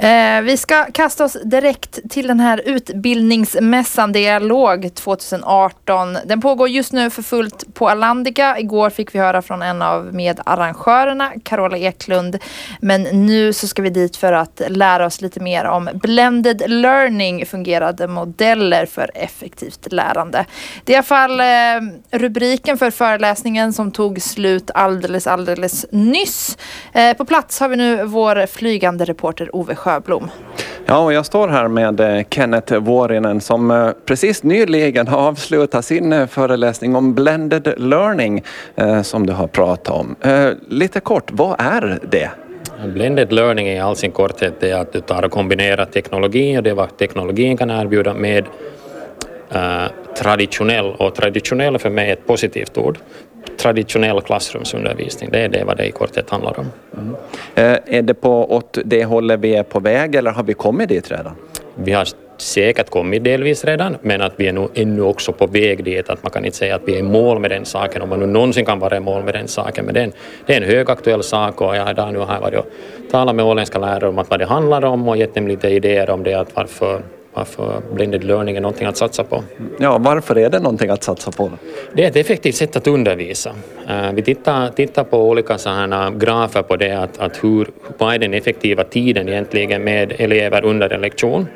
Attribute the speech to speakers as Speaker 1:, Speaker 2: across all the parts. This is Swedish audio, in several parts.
Speaker 1: Eh, vi ska kasta oss direkt till den här utbildningsmässan Dialog 2018. Den pågår just nu för fullt på Alandica. Igår fick vi höra från en av medarrangörerna, Carola Eklund. Men nu så ska vi dit för att lära oss lite mer om blended learning, fungerande modeller för effektivt lärande. Det är i alla fall eh, rubriken för föreläsningen som tog slut alldeles, alldeles nyss. Eh, på plats har vi nu vår flygande reporter Ove Sjöblom.
Speaker 2: Ja, och jag står här med eh, Kenneth Vuorinen som eh, precis nyligen har avslutat sin eh, föreläsning om blended learning som du har pratat om. Lite kort, vad är det?
Speaker 3: Blended learning i all sin korthet det är att du tar och kombinerar teknologi och det vad teknologin kan erbjuda med traditionell, och traditionell för mig är ett positivt ord, traditionell klassrumsundervisning. Det är det vad det i korthet handlar om. Mm.
Speaker 2: är det på åt det hållet vi är på väg eller har vi kommit dit redan?
Speaker 3: Vi har säkert kommit delvis redan, men att vi är nog ännu också på väg dit, att man kan inte säga att vi är i mål med den saken, om man nu någonsin kan vara i mål med den saken, men det är en, det är en högaktuell sak och jag har idag nu här varit och talat med åländska lärare om att vad det handlar om och gett dem lite idéer om det, att varför varför blended learning är någonting att satsa på.
Speaker 2: Ja, varför är det någonting att satsa på?
Speaker 3: Det är ett effektivt sätt att undervisa. Eh, vi tittar, tittar på olika sådana grafer på det, att, att hur, vad är den effektiva tiden egentligen med elever under en lektion?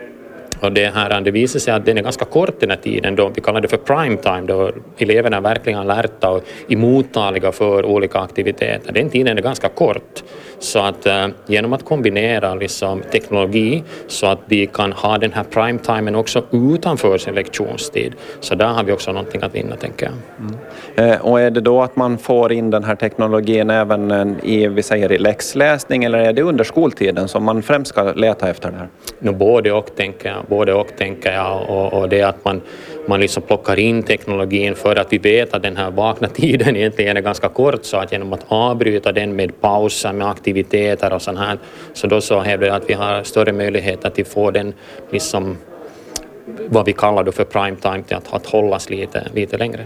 Speaker 3: Och det, här, det visar sig att den är ganska kort den här tiden, då, vi kallar det för prime time, då eleverna verkligen är alerta och är mottagliga för olika aktiviteter. Den tiden är ganska kort. Så att äh, genom att kombinera liksom, teknologi så att de kan ha den här prime timen också utanför sin lektionstid, så där har vi också någonting att vinna, tänker jag.
Speaker 2: Mm. Eh, och är det då att man får in den här teknologin även eh, i, vi säger, i läxläsning eller är det under skoltiden som man främst ska leta efter det här?
Speaker 3: No, både och, tänker jag både och tänker jag och, och det att man, man liksom plockar in teknologin för att vi vet att den här vakna tiden egentligen är ganska kort så att genom att avbryta den med pauser, med aktiviteter och sånt här så då så hävdar jag att vi har större möjlighet att få den liksom vad vi kallar då för prime time till att, att hållas lite, lite längre.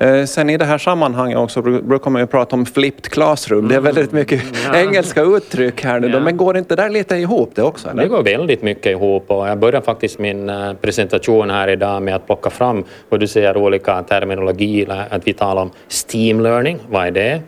Speaker 2: Mm. Sen i det här sammanhanget också brukar man ju prata om flipped classroom. Det är väldigt mycket ja. engelska uttryck här nu, ja. men går inte där lite ihop det också?
Speaker 3: Eller? Det går väldigt mycket ihop och jag börjar faktiskt min eh, presentation här idag med att plocka fram vad du säger olika terminologi, att vi talar om steam learning, vad är det?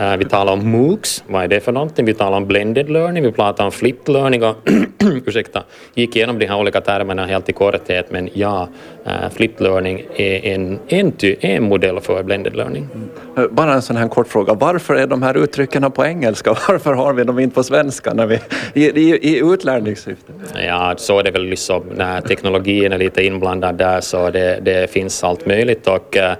Speaker 3: Uh, vi talar om MOOCs, vad är det för någonting? Vi talar om blended learning, vi pratar om flipped learning och ursäkta, gick igenom de här olika termerna helt i korthet men ja, uh, flipped learning är en, en, en modell för blended learning.
Speaker 2: Mm. Bara en sån här kort fråga, varför är de här uttrycken på engelska varför har vi dem inte på svenska när vi, i, i, i utlärningssyfte?
Speaker 3: Ja, så är det väl liksom när teknologin är lite inblandad där så det, det finns allt möjligt och Eh,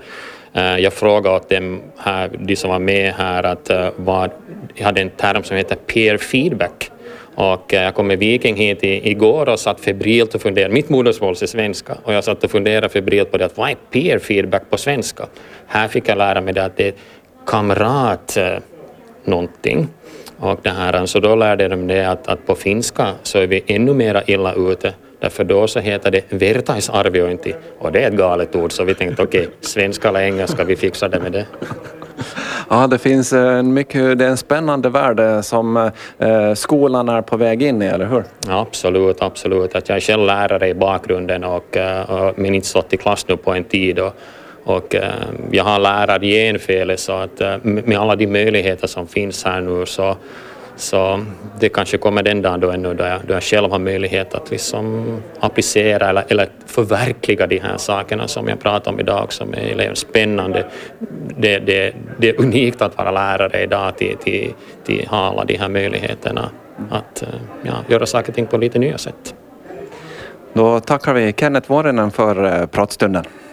Speaker 3: Eh, jag frågade åt dem här, de som var med här att eh, vad, jag hade en term som heter peer feedback och eh, jag kom med Viking hit igår och satt febrilt och funderade, mitt modersmål är svenska, och jag satt och funderade febrilt på det att vad är peer feedback på svenska? Här fick jag lära mig det att det är kamrat någonting. Och det här, så då lärde de det att, att på finska så är vi ännu mera illa ute Därför då så heter det vertaisarviointi och det är ett galet ord så vi tänkte okej, okay, svenska eller engelska, vi fixar det med det.
Speaker 2: Ja, det finns en, mycket, det är en spännande värld eh, som eh, skolan är på väg in i, eller hur?
Speaker 3: Ja, absolut, absolut. Att jag är själv lärare i bakgrunden och, eh, och men inte stått i klass nu på en tid och, och eh, jag har lärargenfelet så att eh, med alla de möjligheter som finns här nu så så det kanske kommer den dagen då ännu då jag, då jag själv har möjlighet att liksom applicera eller, eller förverkliga de här sakerna som jag pratar om idag som är liksom spännande. Det, det, det är unikt att vara lärare idag till, till, till ha alla de här möjligheterna att eh, ja, göra saker och ting på lite nya sätt.
Speaker 2: Då tackar vi Kenneth Vuorinen för eh, pratstunden.